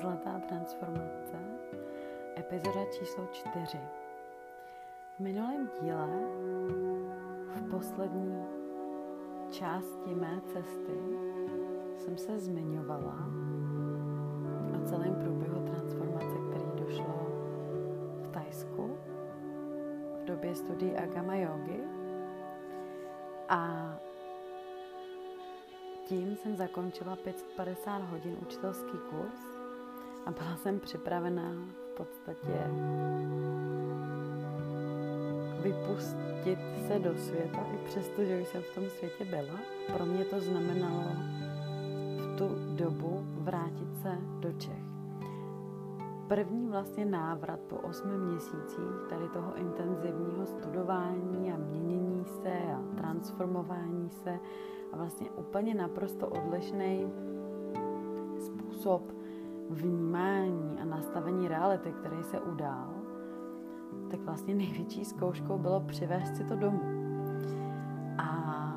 Zlatá transformace, epizoda číslo čtyři. V minulém díle, v poslední části mé cesty, jsem se zmiňovala o celém průběhu transformace, který došlo v Tajsku v době studií Agama Yogi. A tím jsem zakončila 550 hodin učitelský kurz a byla jsem připravená v podstatě vypustit se do světa, i přesto, že už jsem v tom světě byla. Pro mě to znamenalo v tu dobu vrátit se do Čech. První vlastně návrat po osmi měsících tady toho intenzivního studování a měnění se a transformování se a vlastně úplně naprosto odlišný způsob vnímání a nastavení reality, který se udál, tak vlastně největší zkouškou bylo přivést si to domů. A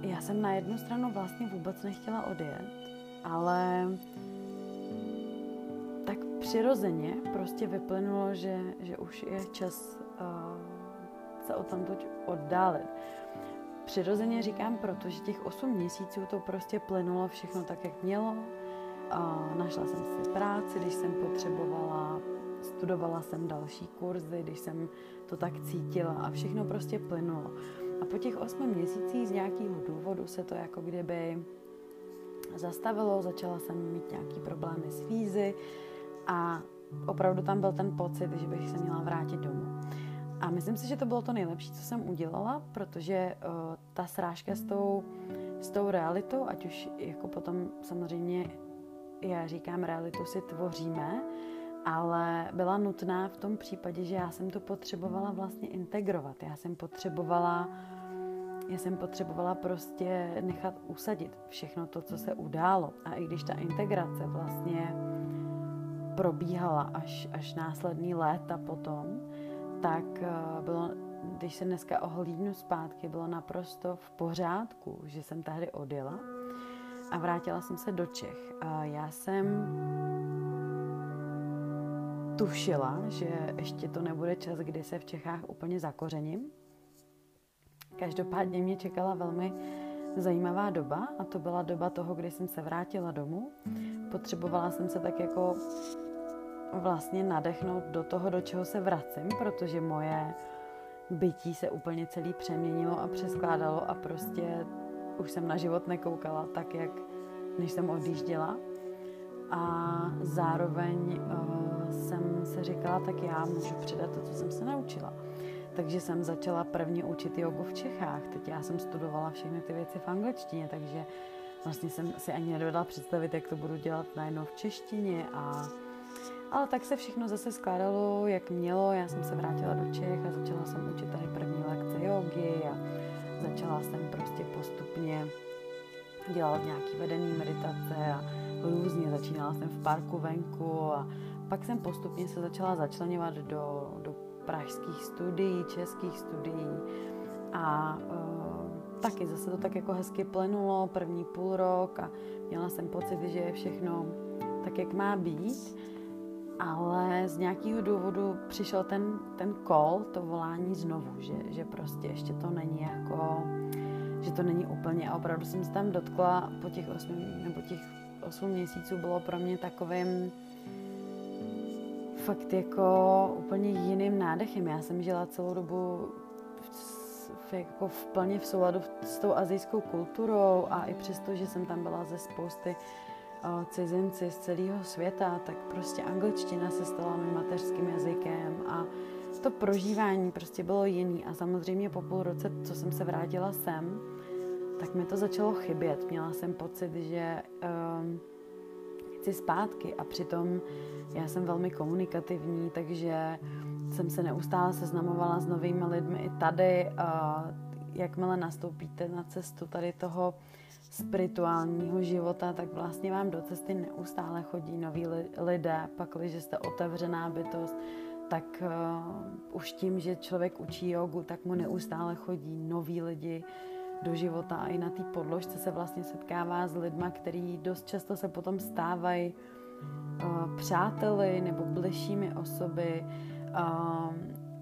já jsem na jednu stranu vlastně vůbec nechtěla odjet, ale tak přirozeně prostě vyplynulo, že, že už je čas uh, se o tamtoť oddálit. Přirozeně říkám, protože těch 8 měsíců to prostě plynulo všechno tak, jak mělo. A našla jsem si práci, když jsem potřebovala, studovala jsem další kurzy, když jsem to tak cítila a všechno prostě plynulo. A po těch 8 měsících z nějakého důvodu se to jako kdyby zastavilo, začala jsem mít nějaký problémy s vízy a opravdu tam byl ten pocit, že bych se měla vrátit domů. A myslím si, že to bylo to nejlepší, co jsem udělala, protože uh, ta srážka s tou, s tou realitou, ať už jako potom samozřejmě já říkám, realitu si tvoříme, ale byla nutná v tom případě, že já jsem to potřebovala vlastně integrovat. Já jsem potřebovala já jsem potřebovala prostě nechat usadit všechno to, co se událo. A i když ta integrace vlastně probíhala až, až následný léta potom, tak eh, bylo, když se dneska ohlídnu zpátky, bylo naprosto v pořádku, že jsem tady odjela a vrátila jsem se do Čech. A já jsem tušila, že ještě to nebude čas, kdy se v Čechách úplně zakořením. Každopádně mě čekala velmi zajímavá doba a to byla doba toho, kdy jsem se vrátila domů. Potřebovala jsem se tak jako vlastně nadechnout do toho, do čeho se vracím, protože moje bytí se úplně celý přeměnilo a přeskládalo a prostě už jsem na život nekoukala tak, jak než jsem odjížděla. A zároveň uh, jsem se říkala, tak já můžu předat to, co jsem se naučila. Takže jsem začala prvně učit jogu v Čechách. Teď já jsem studovala všechny ty věci v angličtině, takže vlastně jsem si ani nedovedla představit, jak to budu dělat najednou v češtině a ale tak se všechno zase skládalo, jak mělo. Já jsem se vrátila do Čech a začala jsem učit tady první lekce jogy a začala jsem prostě postupně dělat nějaký vedený meditace a různě. Začínala jsem v parku venku a pak jsem postupně se začala začlenovat do, do pražských studií, českých studií a uh, taky zase to tak jako hezky plenulo, první půl rok a měla jsem pocit, že je všechno tak, jak má být ale z nějakého důvodu přišel ten, ten call, to volání znovu, že, že prostě ještě to není jako, že to není úplně a opravdu jsem se tam dotkla po těch osmi, nebo těch osm měsíců bylo pro mě takovým fakt jako úplně jiným nádechem. Já jsem žila celou dobu v, jako v plně v souladu s tou azijskou kulturou a i přesto, že jsem tam byla ze spousty cizinci z celého světa, tak prostě angličtina se stala mým mateřským jazykem a to prožívání prostě bylo jiný a samozřejmě po půl roce, co jsem se vrátila sem, tak mi to začalo chybět. Měla jsem pocit, že um, chci zpátky a přitom já jsem velmi komunikativní, takže jsem se neustále seznamovala s novými lidmi i tady. Uh, jakmile nastoupíte na cestu tady toho spirituálního života, tak vlastně vám do cesty neustále chodí noví lidé, pak, když jste otevřená bytost, tak uh, už tím, že člověk učí jogu, tak mu neustále chodí noví lidi do života a i na té podložce se vlastně setkává s lidma, který dost často se potom stávají uh, přáteli nebo bližšími osoby. Uh,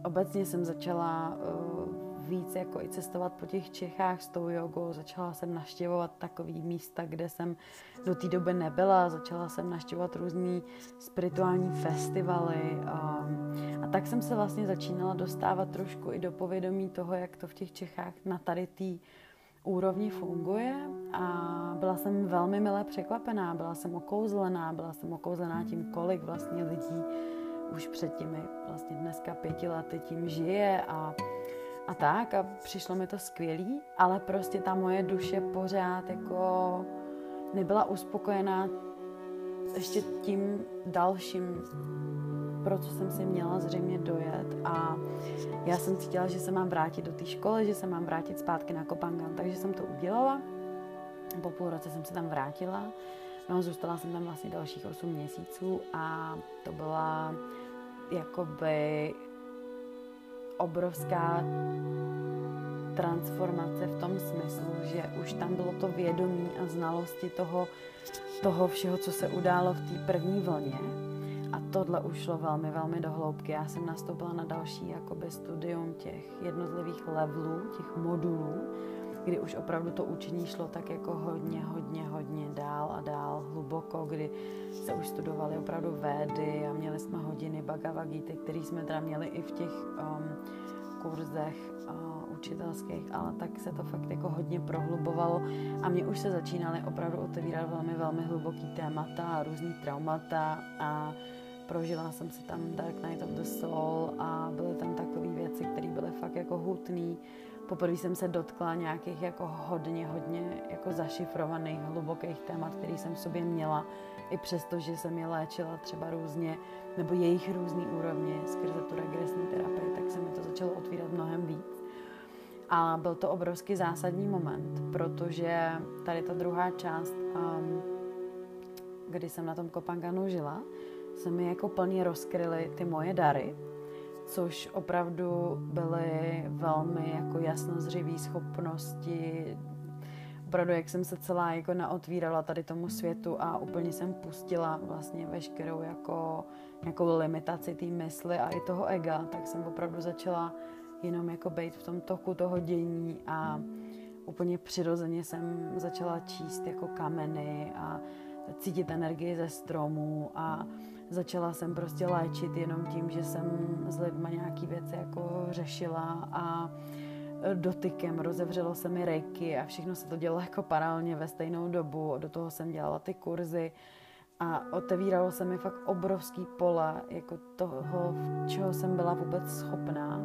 obecně jsem začala uh, víc jako i cestovat po těch Čechách s tou jogou. Začala jsem naštěvovat takový místa, kde jsem do té doby nebyla. Začala jsem naštěvovat různý spirituální festivaly. A, a tak jsem se vlastně začínala dostávat trošku i do povědomí toho, jak to v těch Čechách na tady té úrovni funguje a byla jsem velmi milé překvapená, byla jsem okouzlená, byla jsem okouzlená tím, kolik vlastně lidí už před těmi vlastně dneska pěti lety tím žije a a tak a přišlo mi to skvělý, ale prostě ta moje duše pořád jako nebyla uspokojená ještě tím dalším, pro co jsem si měla zřejmě dojet a já jsem cítila, že se mám vrátit do té školy, že se mám vrátit zpátky na Kopangan, takže jsem to udělala. Po půl roce jsem se tam vrátila, no zůstala jsem tam vlastně dalších 8 měsíců a to byla jakoby obrovská transformace v tom smyslu, že už tam bylo to vědomí a znalosti toho, toho všeho, co se událo v té první vlně. A tohle už šlo velmi, velmi do hloubky. Já jsem nastoupila na další jakoby studium těch jednotlivých levelů, těch modulů, kdy už opravdu to učení šlo tak jako hodně, hodně, hodně dál a dál, hluboko, kdy se už studovaly opravdu védy a měli jsme hodiny Bhagavad Gita, které jsme teda měli i v těch um, kurzech uh, učitelských, ale tak se to fakt jako hodně prohlubovalo a mě už se začínaly opravdu otevírat velmi, velmi hluboký témata a různý traumata a prožila jsem si tam Dark Night of the Soul a byly tam takové věci, které byly fakt jako hutné poprvé jsem se dotkla nějakých jako hodně, hodně jako zašifrovaných, hlubokých témat, který jsem v sobě měla, i přesto, že jsem je léčila třeba různě, nebo jejich různý úrovně skrze tu regresní terapii, tak se mi to začalo otvírat mnohem víc. A byl to obrovský zásadní moment, protože tady ta druhá část, um, kdy jsem na tom Kopanganu žila, se mi jako plně rozkryly ty moje dary, což opravdu byly velmi jako jasnozřivý schopnosti, opravdu jak jsem se celá jako naotvírala tady tomu světu a úplně jsem pustila vlastně veškerou jako nějakou limitaci té mysli a i toho ega, tak jsem opravdu začala jenom jako být v tom toku toho dění a úplně přirozeně jsem začala číst jako kameny a cítit energii ze stromů a začala jsem prostě léčit jenom tím, že jsem s lidma nějaký věci jako řešila a dotykem, rozevřelo se mi rejky a všechno se to dělo jako paralelně ve stejnou dobu. Do toho jsem dělala ty kurzy a otevíralo se mi fakt obrovský pole jako toho, čeho jsem byla vůbec schopná.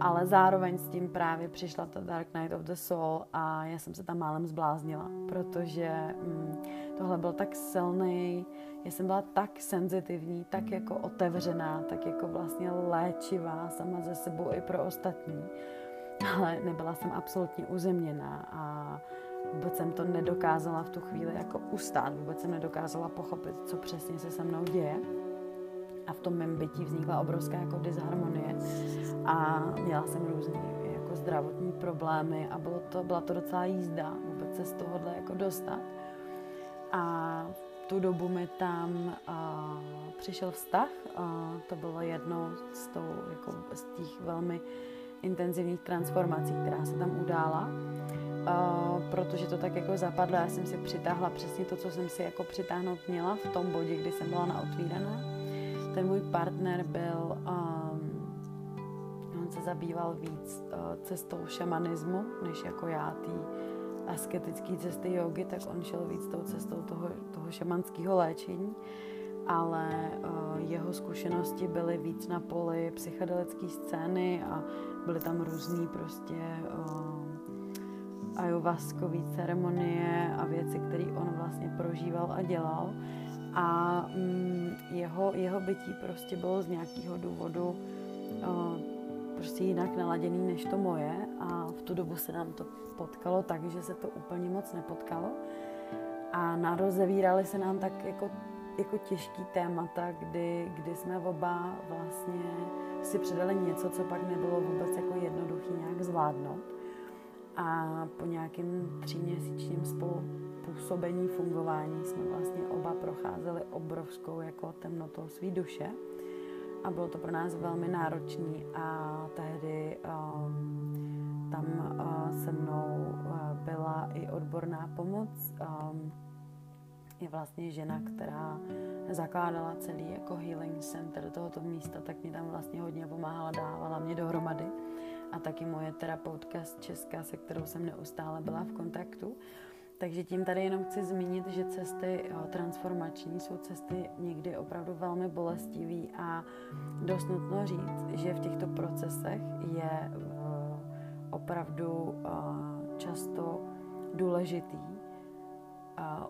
Ale zároveň s tím právě přišla ta Dark Night of the Soul a já jsem se tam málem zbláznila, protože mm, tohle byl tak silný, já jsem byla tak senzitivní, tak jako otevřená, tak jako vlastně léčivá sama ze sebou i pro ostatní. Ale nebyla jsem absolutně uzemněná a vůbec jsem to nedokázala v tu chvíli jako ustát, vůbec jsem nedokázala pochopit, co přesně se se mnou děje. A v tom mém bytí vznikla obrovská jako disharmonie a měla jsem různé jako zdravotní problémy a bylo to, byla to docela jízda vůbec se z tohohle jako dostat. A tu dobu mi tam uh, přišel vztah. Uh, to bylo jedno z, tou, jako z těch velmi intenzivních transformací, která se tam udála. Uh, protože to tak jako zapadlo, já jsem si přitáhla přesně to, co jsem si jako přitáhnout měla v tom bodě, kdy jsem byla naotvíraná. Ten můj partner byl, um, on se zabýval víc uh, cestou šamanismu, než jako já, tý, asketické cesty jogy, tak on šel víc tou cestou toho, toho šamanského léčení, ale uh, jeho zkušenosti byly víc na poli psychedelické scény a byly tam různé prostě uh, ayahuaskové ceremonie a věci, které on vlastně prožíval a dělal. A mm, jeho, jeho bytí prostě bylo z nějakého důvodu uh, prostě jinak naladěný než to moje a v tu dobu se nám to potkalo tak, že se to úplně moc nepotkalo a narozevírali se nám tak jako, jako těžký témata, kdy, kdy jsme oba vlastně si předali něco, co pak nebylo vůbec jako jednoduchý nějak zvládnout. A po nějakém tříměsíčním spolu působení, fungování jsme vlastně oba procházeli obrovskou jako temnotou svý duše a bylo to pro nás velmi náročné a tehdy um, tam uh, se mnou uh, byla i odborná pomoc. Um, je vlastně žena, která zakládala celý jako healing center tohoto místa, tak mi tam vlastně hodně pomáhala, dávala mě dohromady. A taky moje terapeutka z Česka, se kterou jsem neustále byla v kontaktu. Takže tím tady jenom chci zmínit, že cesty jo, transformační jsou cesty někdy opravdu velmi bolestivý a dost nutno říct, že v těchto procesech je opravdu často důležitý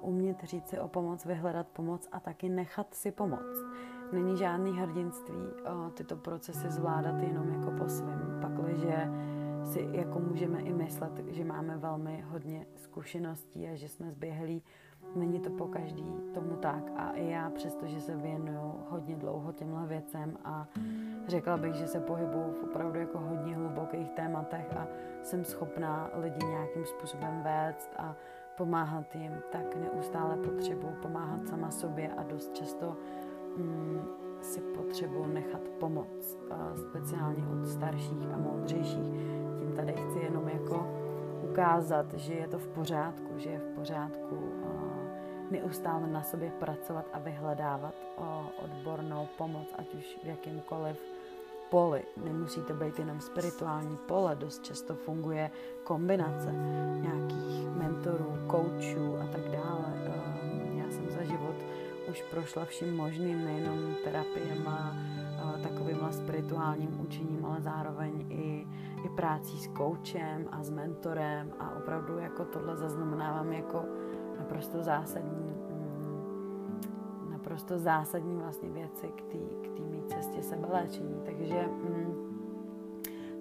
umět říct si o pomoc, vyhledat pomoc a taky nechat si pomoc. Není žádný hrdinství tyto procesy zvládat jenom jako po svým, pakliže si jako můžeme i myslet, že máme velmi hodně zkušeností a že jsme zběhlí. Není to po každý tomu tak a i já, přestože se věnuju hodně dlouho těmhle věcem a řekla bych, že se pohybuju v opravdu jako hodně hlubokých tématech a jsem schopná lidi nějakým způsobem vést a pomáhat jim, tak neustále potřebuji pomáhat sama sobě a dost často mm, si potřebuji nechat pomoc, speciálně od starších a moudřejších. Tady chci jenom jako ukázat, že je to v pořádku, že je v pořádku neustále na sobě pracovat a vyhledávat odbornou pomoc, ať už v jakýmkoliv poli. Nemusí to být jenom spirituální pole, dost často funguje kombinace nějakých mentorů, koučů a tak dále. Já jsem za život už prošla vším možným, nejenom terapiem a takovým spirituálním učením, ale zároveň i, i prácí s koučem a s mentorem a opravdu jako tohle zaznamenávám jako naprosto zásadní mm, naprosto zásadní vlastně věci k té mý cestě sebeléčení. Takže mm,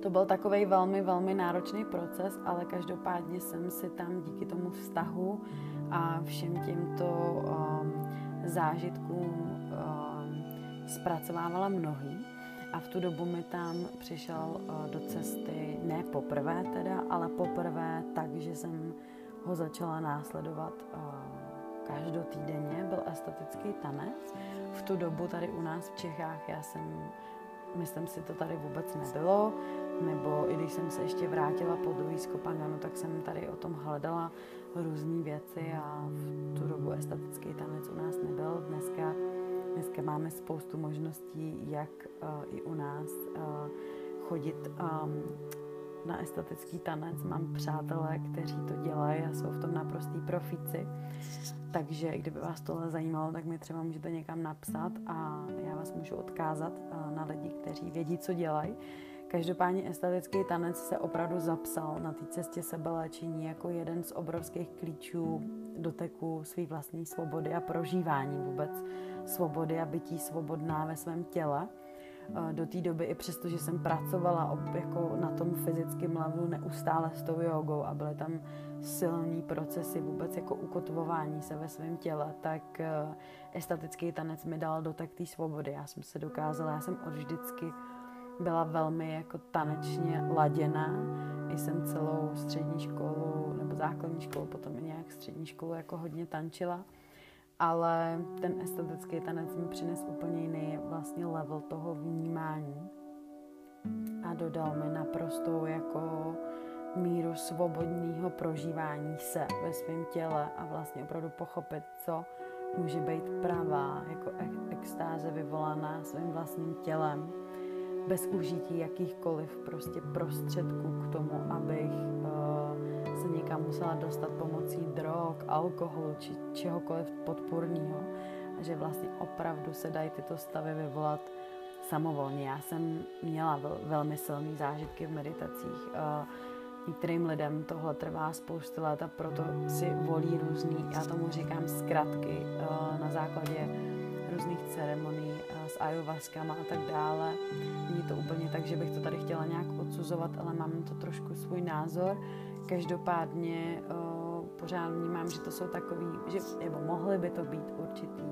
to byl takový velmi, velmi náročný proces, ale každopádně jsem si tam díky tomu vztahu a všem těmto um, zážitkům zpracovávala mnohý. A v tu dobu mi tam přišel uh, do cesty ne poprvé teda, ale poprvé tak, že jsem ho začala následovat uh, každotýdenně. Byl estetický tanec. V tu dobu tady u nás v Čechách já jsem myslím si, to tady vůbec nebylo, nebo i když jsem se ještě vrátila po druhý z Kopanganu, tak jsem tady o tom hledala různé věci a v tu dobu estetický tanec u nás nebyl. Dneska, dneska máme spoustu možností, jak uh, i u nás uh, chodit um, na estetický tanec. Mám přátelé, kteří to dělají a jsou v tom naprostý profíci. Takže kdyby vás tohle zajímalo, tak mi třeba můžete někam napsat a já vás můžu odkázat uh, na lidi, kteří vědí, co dělají. Každopádně estetický tanec se opravdu zapsal na té cestě sebeléčení jako jeden z obrovských klíčů doteku své vlastní svobody a prožívání vůbec svobody a bytí svobodná ve svém těle. Eh, do té doby, i přesto, že jsem pracovala jako na tom fyzickém levelu neustále s tou jogou a byly tam silný procesy vůbec jako ukotvování se ve svém těle, tak eh, estetický tanec mi dal dotek té svobody. Já jsem se dokázala, já jsem od vždycky byla velmi jako tanečně laděná. Jsem celou střední školu nebo základní školu, potom i nějak střední školu jako hodně tančila. Ale ten estetický tanec mi přines úplně jiný vlastně level toho vnímání. A dodal mi naprostou jako míru svobodného prožívání se ve svém těle a vlastně opravdu pochopit, co může být pravá jako extáze vyvolaná svým vlastním tělem bez užití jakýchkoliv prostě prostředků k tomu, abych uh, se někam musela dostat pomocí drog, alkoholu či čehokoliv podpůrného. A že vlastně opravdu se dají tyto stavy vyvolat samovolně. Já jsem měla vel, velmi silné zážitky v meditacích. Některým lidem tohle trvá spoustu let a proto si volí různý, já tomu říkám zkratky, uh, na základě různých ceremonií eh, s ayahuaskama a tak dále. Není to úplně tak, že bych to tady chtěla nějak odsuzovat, ale mám to trošku svůj názor. Každopádně uh, pořád vnímám, že to jsou takový, že, nebo mohly by to být určitý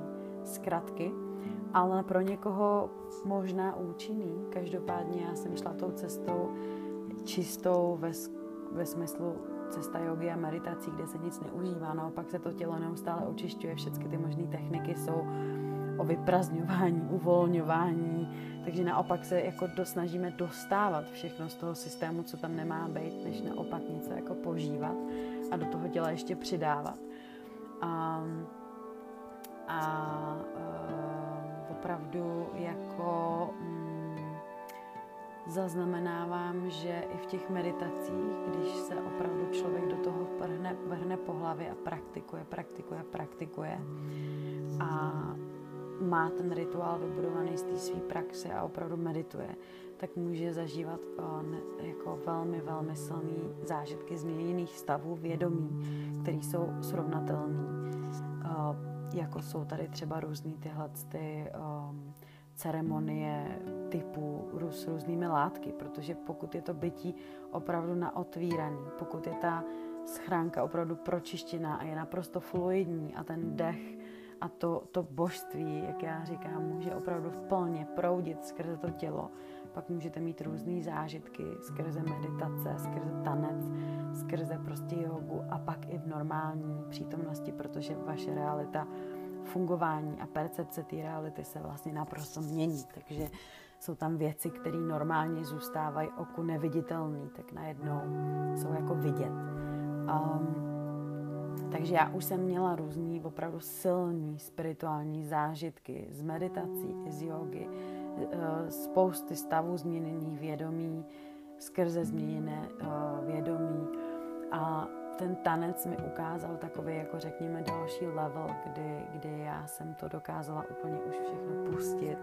zkratky, ale pro někoho možná účinný. Každopádně já jsem šla tou cestou čistou ve, ve smyslu cesta jogy a meditací, kde se nic neužívá, naopak se to tělo neustále očišťuje, všechny ty možné techniky jsou o vyprazňování, uvolňování, takže naopak se jako do, snažíme dostávat všechno z toho systému, co tam nemá být, než naopak něco jako požívat a do toho těla ještě přidávat. A, a uh, opravdu jako um, zaznamenávám, že i v těch meditacích, když se opravdu člověk do toho vrhne, vrhne po hlavě a praktikuje, praktikuje, praktikuje a má ten rituál vybudovaný z té své praxe a opravdu medituje, tak může zažívat uh, jako velmi, velmi silný zážitky změněných stavů vědomí, které jsou srovnatelné. Jako jsou tady třeba různý tyhle ty, um, ceremonie typu s různými látky, protože pokud je to bytí opravdu na otvíraný, pokud je ta schránka opravdu pročištěná a je naprosto fluidní a ten dech a to, to božství, jak já říkám, může opravdu plně proudit skrze to tělo. Pak můžete mít různé zážitky skrze meditace, skrze tanec, skrze prostě jogu a pak i v normální přítomnosti, protože vaše realita, fungování a percepce té reality se vlastně naprosto mění. Takže jsou tam věci, které normálně zůstávají oku neviditelné, tak najednou jsou jako vidět. Um, takže já už jsem měla různý opravdu silný spirituální zážitky z meditací, z jogy, eh, spousty stavů změněných vědomí, skrze změněné eh, vědomí. A ten tanec mi ukázal takový, jako řekněme, další level, kdy, kdy já jsem to dokázala úplně už všechno pustit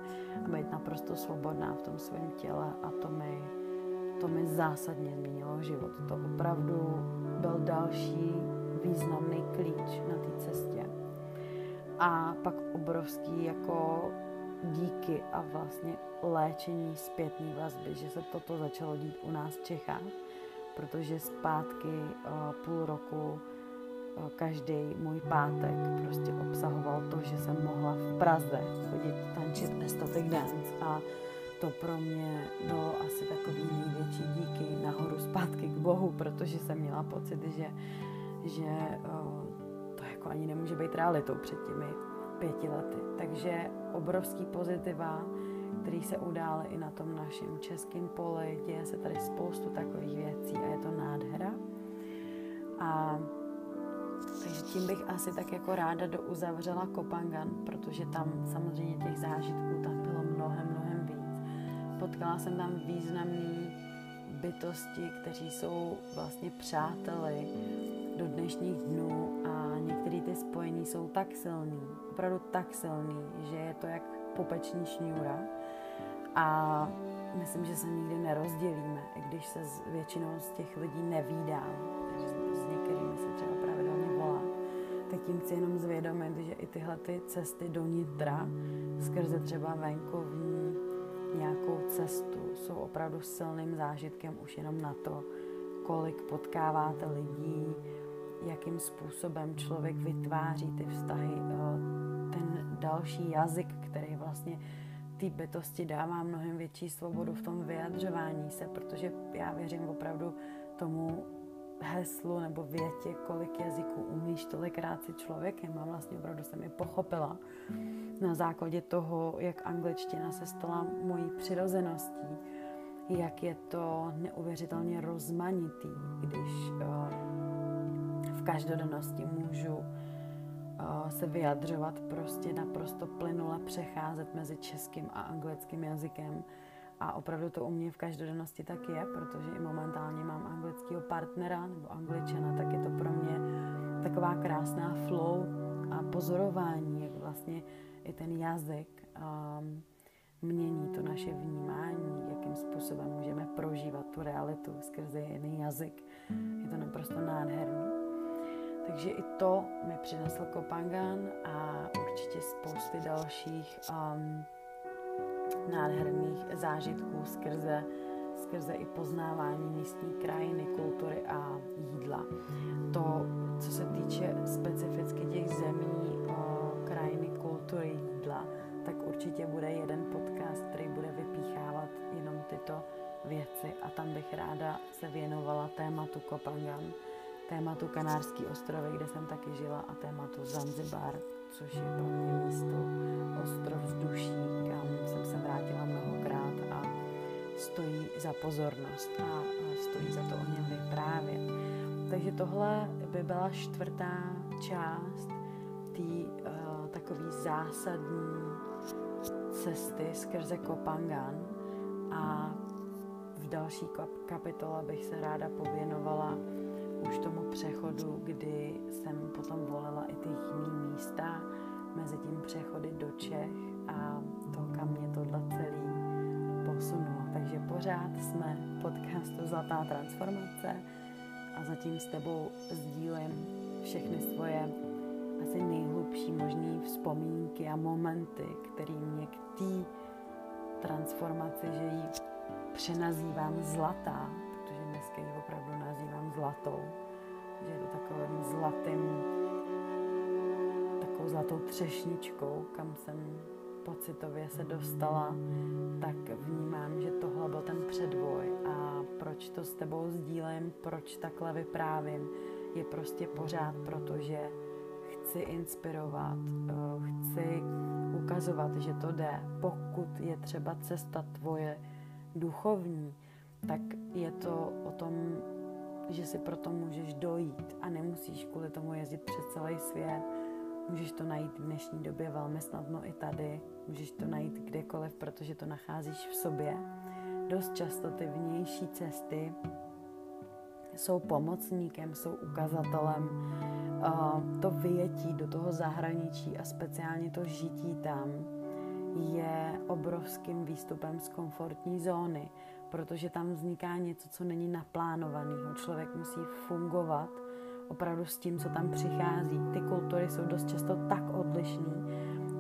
a být naprosto svobodná v tom svém těle a to mi, to mi zásadně změnilo život. To opravdu byl další významný klíč na té cestě. A pak obrovský jako díky a vlastně léčení zpětné vazby, že se toto začalo dít u nás v Čechách, protože zpátky uh, půl roku uh, každý můj pátek prostě obsahoval to, že jsem mohla v Praze chodit tančit estatic dance a to pro mě bylo asi takový největší díky nahoru zpátky k Bohu, protože jsem měla pocit, že že to jako ani nemůže být realitou před těmi pěti lety. Takže obrovský pozitiva, který se udály i na tom našem českém poli. Děje se tady spoustu takových věcí a je to nádhera. A takže tím bych asi tak jako ráda douzavřela Kopangan, protože tam samozřejmě těch zážitků tam bylo mnohem, mnohem víc. Potkala jsem tam významné bytosti, kteří jsou vlastně přáteli do dnešních dnů a některé ty spojení jsou tak silný, opravdu tak silný, že je to jak popeční šňůra. A myslím, že se nikdy nerozdělíme, i když se s většinou z těch lidí nevídám, s některými se třeba pravidelně volá, tak tím chci jenom zvědomit, že i tyhle ty cesty do nitra, skrze třeba venkovní nějakou cestu, jsou opravdu silným zážitkem už jenom na to, kolik potkáváte lidí, jakým způsobem člověk vytváří ty vztahy, eh, ten další jazyk, který vlastně té bytosti dává mnohem větší svobodu v tom vyjadřování se, protože já věřím opravdu tomu heslu nebo větě, kolik jazyků umíš, tolikrát si člověkem a vlastně opravdu jsem je pochopila na základě toho, jak angličtina se stala mojí přirozeností, jak je to neuvěřitelně rozmanitý, když uh, v každodennosti můžu uh, se vyjadřovat prostě naprosto plynule přecházet mezi českým a anglickým jazykem. A opravdu to u mě v každodennosti tak je, protože i momentálně mám anglického partnera nebo angličana, tak je to pro mě taková krásná flow a pozorování, jak vlastně i ten jazyk um, mění to naše vnímání, jakým způsobem můžeme prožívat tu realitu skrze jiný jazyk. Je to naprosto nádherný. Takže i to mi přinesl Kopangan a určitě spousty dalších um, nádherných zážitků skrze, skrze i poznávání místní krajiny, kultury a jídla. To, co se týče specificky těch zemí, uh, krajiny, kultury, jídla, tak určitě bude jeden podcast, který bude vypíchávat jenom tyto věci a tam bych ráda se věnovala tématu Kopangan tématu Kanárský ostrovy, kde jsem taky žila, a tématu Zanzibar, což je pro mě místo ostrov vzduší, kam jsem se vrátila mnohokrát a stojí za pozornost a stojí za to o něm vyprávět. Takže tohle by byla čtvrtá část té uh, takový zásadní cesty skrze Kopangan a v další kapitole bych se ráda pověnovala už tomu přechodu, kdy jsem potom volila i ty jiné místa, mezi tím přechody do Čech a to, kam mě tohle celý posunulo. Takže pořád jsme v podcastu Zlatá transformace a zatím s tebou sdílím všechny svoje asi nejhlubší možné vzpomínky a momenty, které mě k té transformaci, že ji přenazývám zlatá, zlatou, že je to takovým zlatým, takovou zlatou třešničkou, kam jsem pocitově se dostala, tak vnímám, že tohle byl ten předvoj a proč to s tebou sdílím, proč takhle vyprávím, je prostě pořád, protože chci inspirovat, eh, chci ukazovat, že to jde. Pokud je třeba cesta tvoje duchovní, tak je to o tom, že si proto můžeš dojít a nemusíš kvůli tomu jezdit přes celý svět. Můžeš to najít v dnešní době velmi snadno i tady. Můžeš to najít kdekoliv, protože to nacházíš v sobě. Dost často ty vnější cesty jsou pomocníkem, jsou ukazatelem. To vyjetí do toho zahraničí a speciálně to žití tam je obrovským výstupem z komfortní zóny, protože tam vzniká něco, co není naplánovaného. Člověk musí fungovat opravdu s tím, co tam přichází. Ty kultury jsou dost často tak odlišné,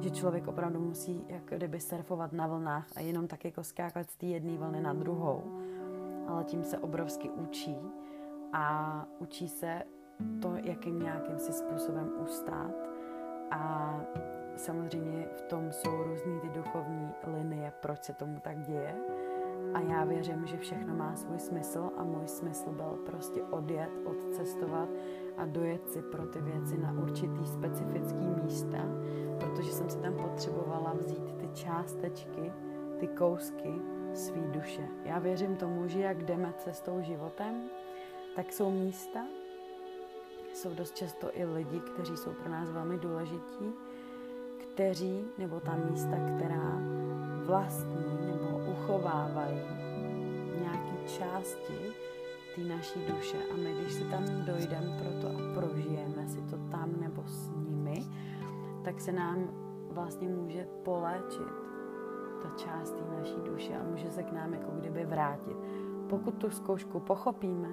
že člověk opravdu musí jak kdyby surfovat na vlnách a jenom tak jako skákat z té jedné vlny na druhou. Ale tím se obrovsky učí a učí se to, jakým nějakým si způsobem ustát. A samozřejmě v tom jsou různý ty duchovní linie, proč se tomu tak děje. A já věřím, že všechno má svůj smysl a můj smysl byl prostě odjet, odcestovat a dojet si pro ty věci na určitý specifický místa, protože jsem si tam potřebovala vzít ty částečky, ty kousky svý duše. Já věřím tomu, že jak jdeme cestou životem, tak jsou místa, jsou dost často i lidi, kteří jsou pro nás velmi důležití, kteří, nebo ta místa, která vlastní nebo uchovávají nějaké části té naší duše. A my, když si tam dojdeme proto a prožijeme si to tam nebo s nimi, tak se nám vlastně může poléčit ta část té naší duše a může se k nám jako kdyby vrátit. Pokud tu zkoušku pochopíme,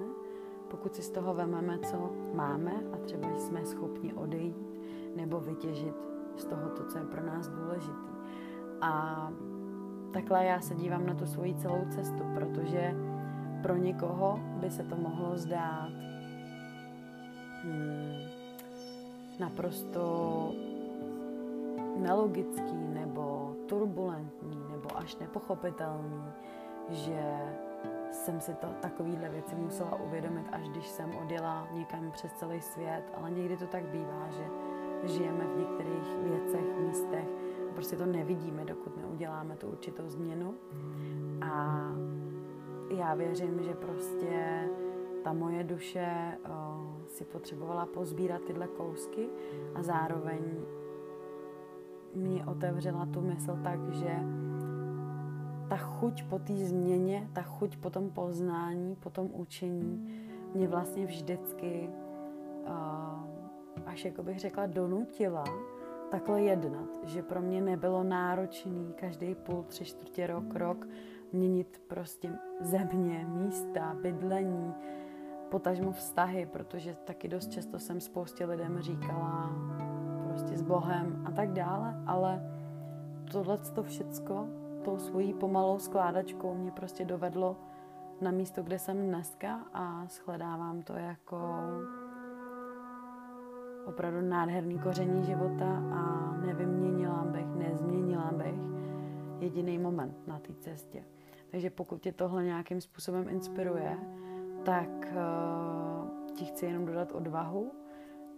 pokud si z toho vememe, co máme a třeba jsme schopni odejít nebo vytěžit z toho to, co je pro nás důležitý. A takhle já se dívám na tu svoji celou cestu, protože pro někoho by se to mohlo zdát hmm, naprosto nelogický nebo turbulentní nebo až nepochopitelný, že jsem si to takovýhle věci musela uvědomit, až když jsem odjela někam přes celý svět, ale někdy to tak bývá, že žijeme v některých věcech, místech, prostě to nevidíme, dokud neuděláme tu určitou změnu. A já věřím, že prostě ta moje duše o, si potřebovala pozbírat tyhle kousky a zároveň mě otevřela tu mysl tak, že ta chuť po té změně, ta chuť po tom poznání, po tom učení mě vlastně vždycky, až jako bych řekla, donutila takhle jednat, že pro mě nebylo náročný každý půl, tři čtvrtě rok, rok měnit prostě země, místa, bydlení, potažmo vztahy, protože taky dost často jsem spoustě lidem říkala prostě s Bohem a tak dále, ale tohle to všecko tou svojí pomalou skládačkou mě prostě dovedlo na místo, kde jsem dneska a shledávám to jako opravdu nádherný koření života a nevyměnila bych, nezměnila bych jediný moment na té cestě. Takže pokud tě tohle nějakým způsobem inspiruje, tak ti chci jenom dodat odvahu,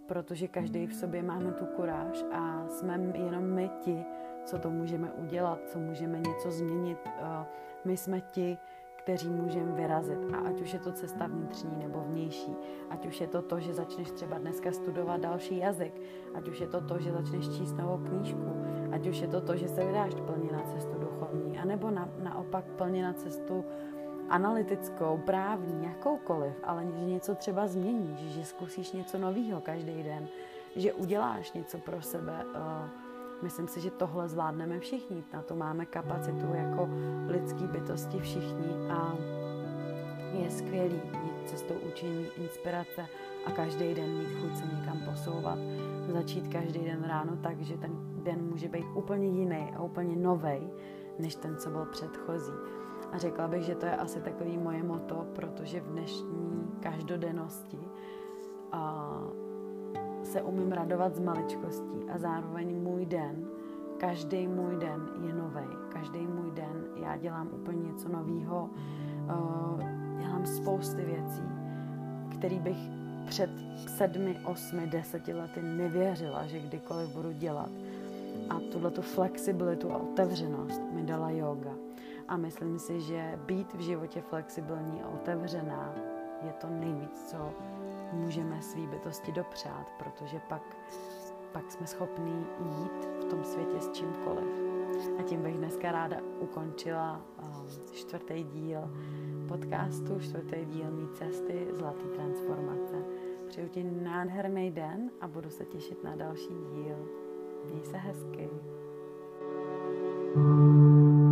protože každý v sobě máme tu kuráž a jsme jenom my ti, co to můžeme udělat, co můžeme něco změnit. Eh, my jsme ti, kteří můžeme vyrazit. A ať už je to cesta vnitřní nebo vnější, ať už je to to, že začneš třeba dneska studovat další jazyk, ať už je to to, že začneš číst novou knížku, ať už je to to, že se vydáš plně na cestu duchovní, anebo na, naopak plně na cestu analytickou, právní, jakoukoliv, ale že něco třeba změníš, že zkusíš něco nového každý den, že uděláš něco pro sebe. Uh, Myslím si, že tohle zvládneme všichni. Na to máme kapacitu jako lidský bytosti všichni a je skvělý jít cestou učení, inspirace a každý den mít chuť se někam posouvat. Začít každý den ráno tak, že ten den může být úplně jiný a úplně nový, než ten, co byl předchozí. A řekla bych, že to je asi takový moje moto, protože v dnešní každodennosti a se umím radovat z maličkostí a zároveň můj den, každý můj den je nový. Každý můj den já dělám úplně něco nového, uh, dělám spousty věcí, které bych před sedmi, osmi, deseti lety nevěřila, že kdykoliv budu dělat. A tuhle tu flexibilitu a otevřenost mi dala yoga. A myslím si, že být v životě flexibilní a otevřená je to nejvíc, co můžeme svý bytosti dopřát, protože pak, pak jsme schopní jít v tom světě s čímkoliv. A tím bych dneska ráda ukončila um, čtvrtý díl podcastu, čtvrtý díl mý cesty Zlatý transformace. Přeju ti nádherný den a budu se těšit na další díl. Měj se hezky. thank you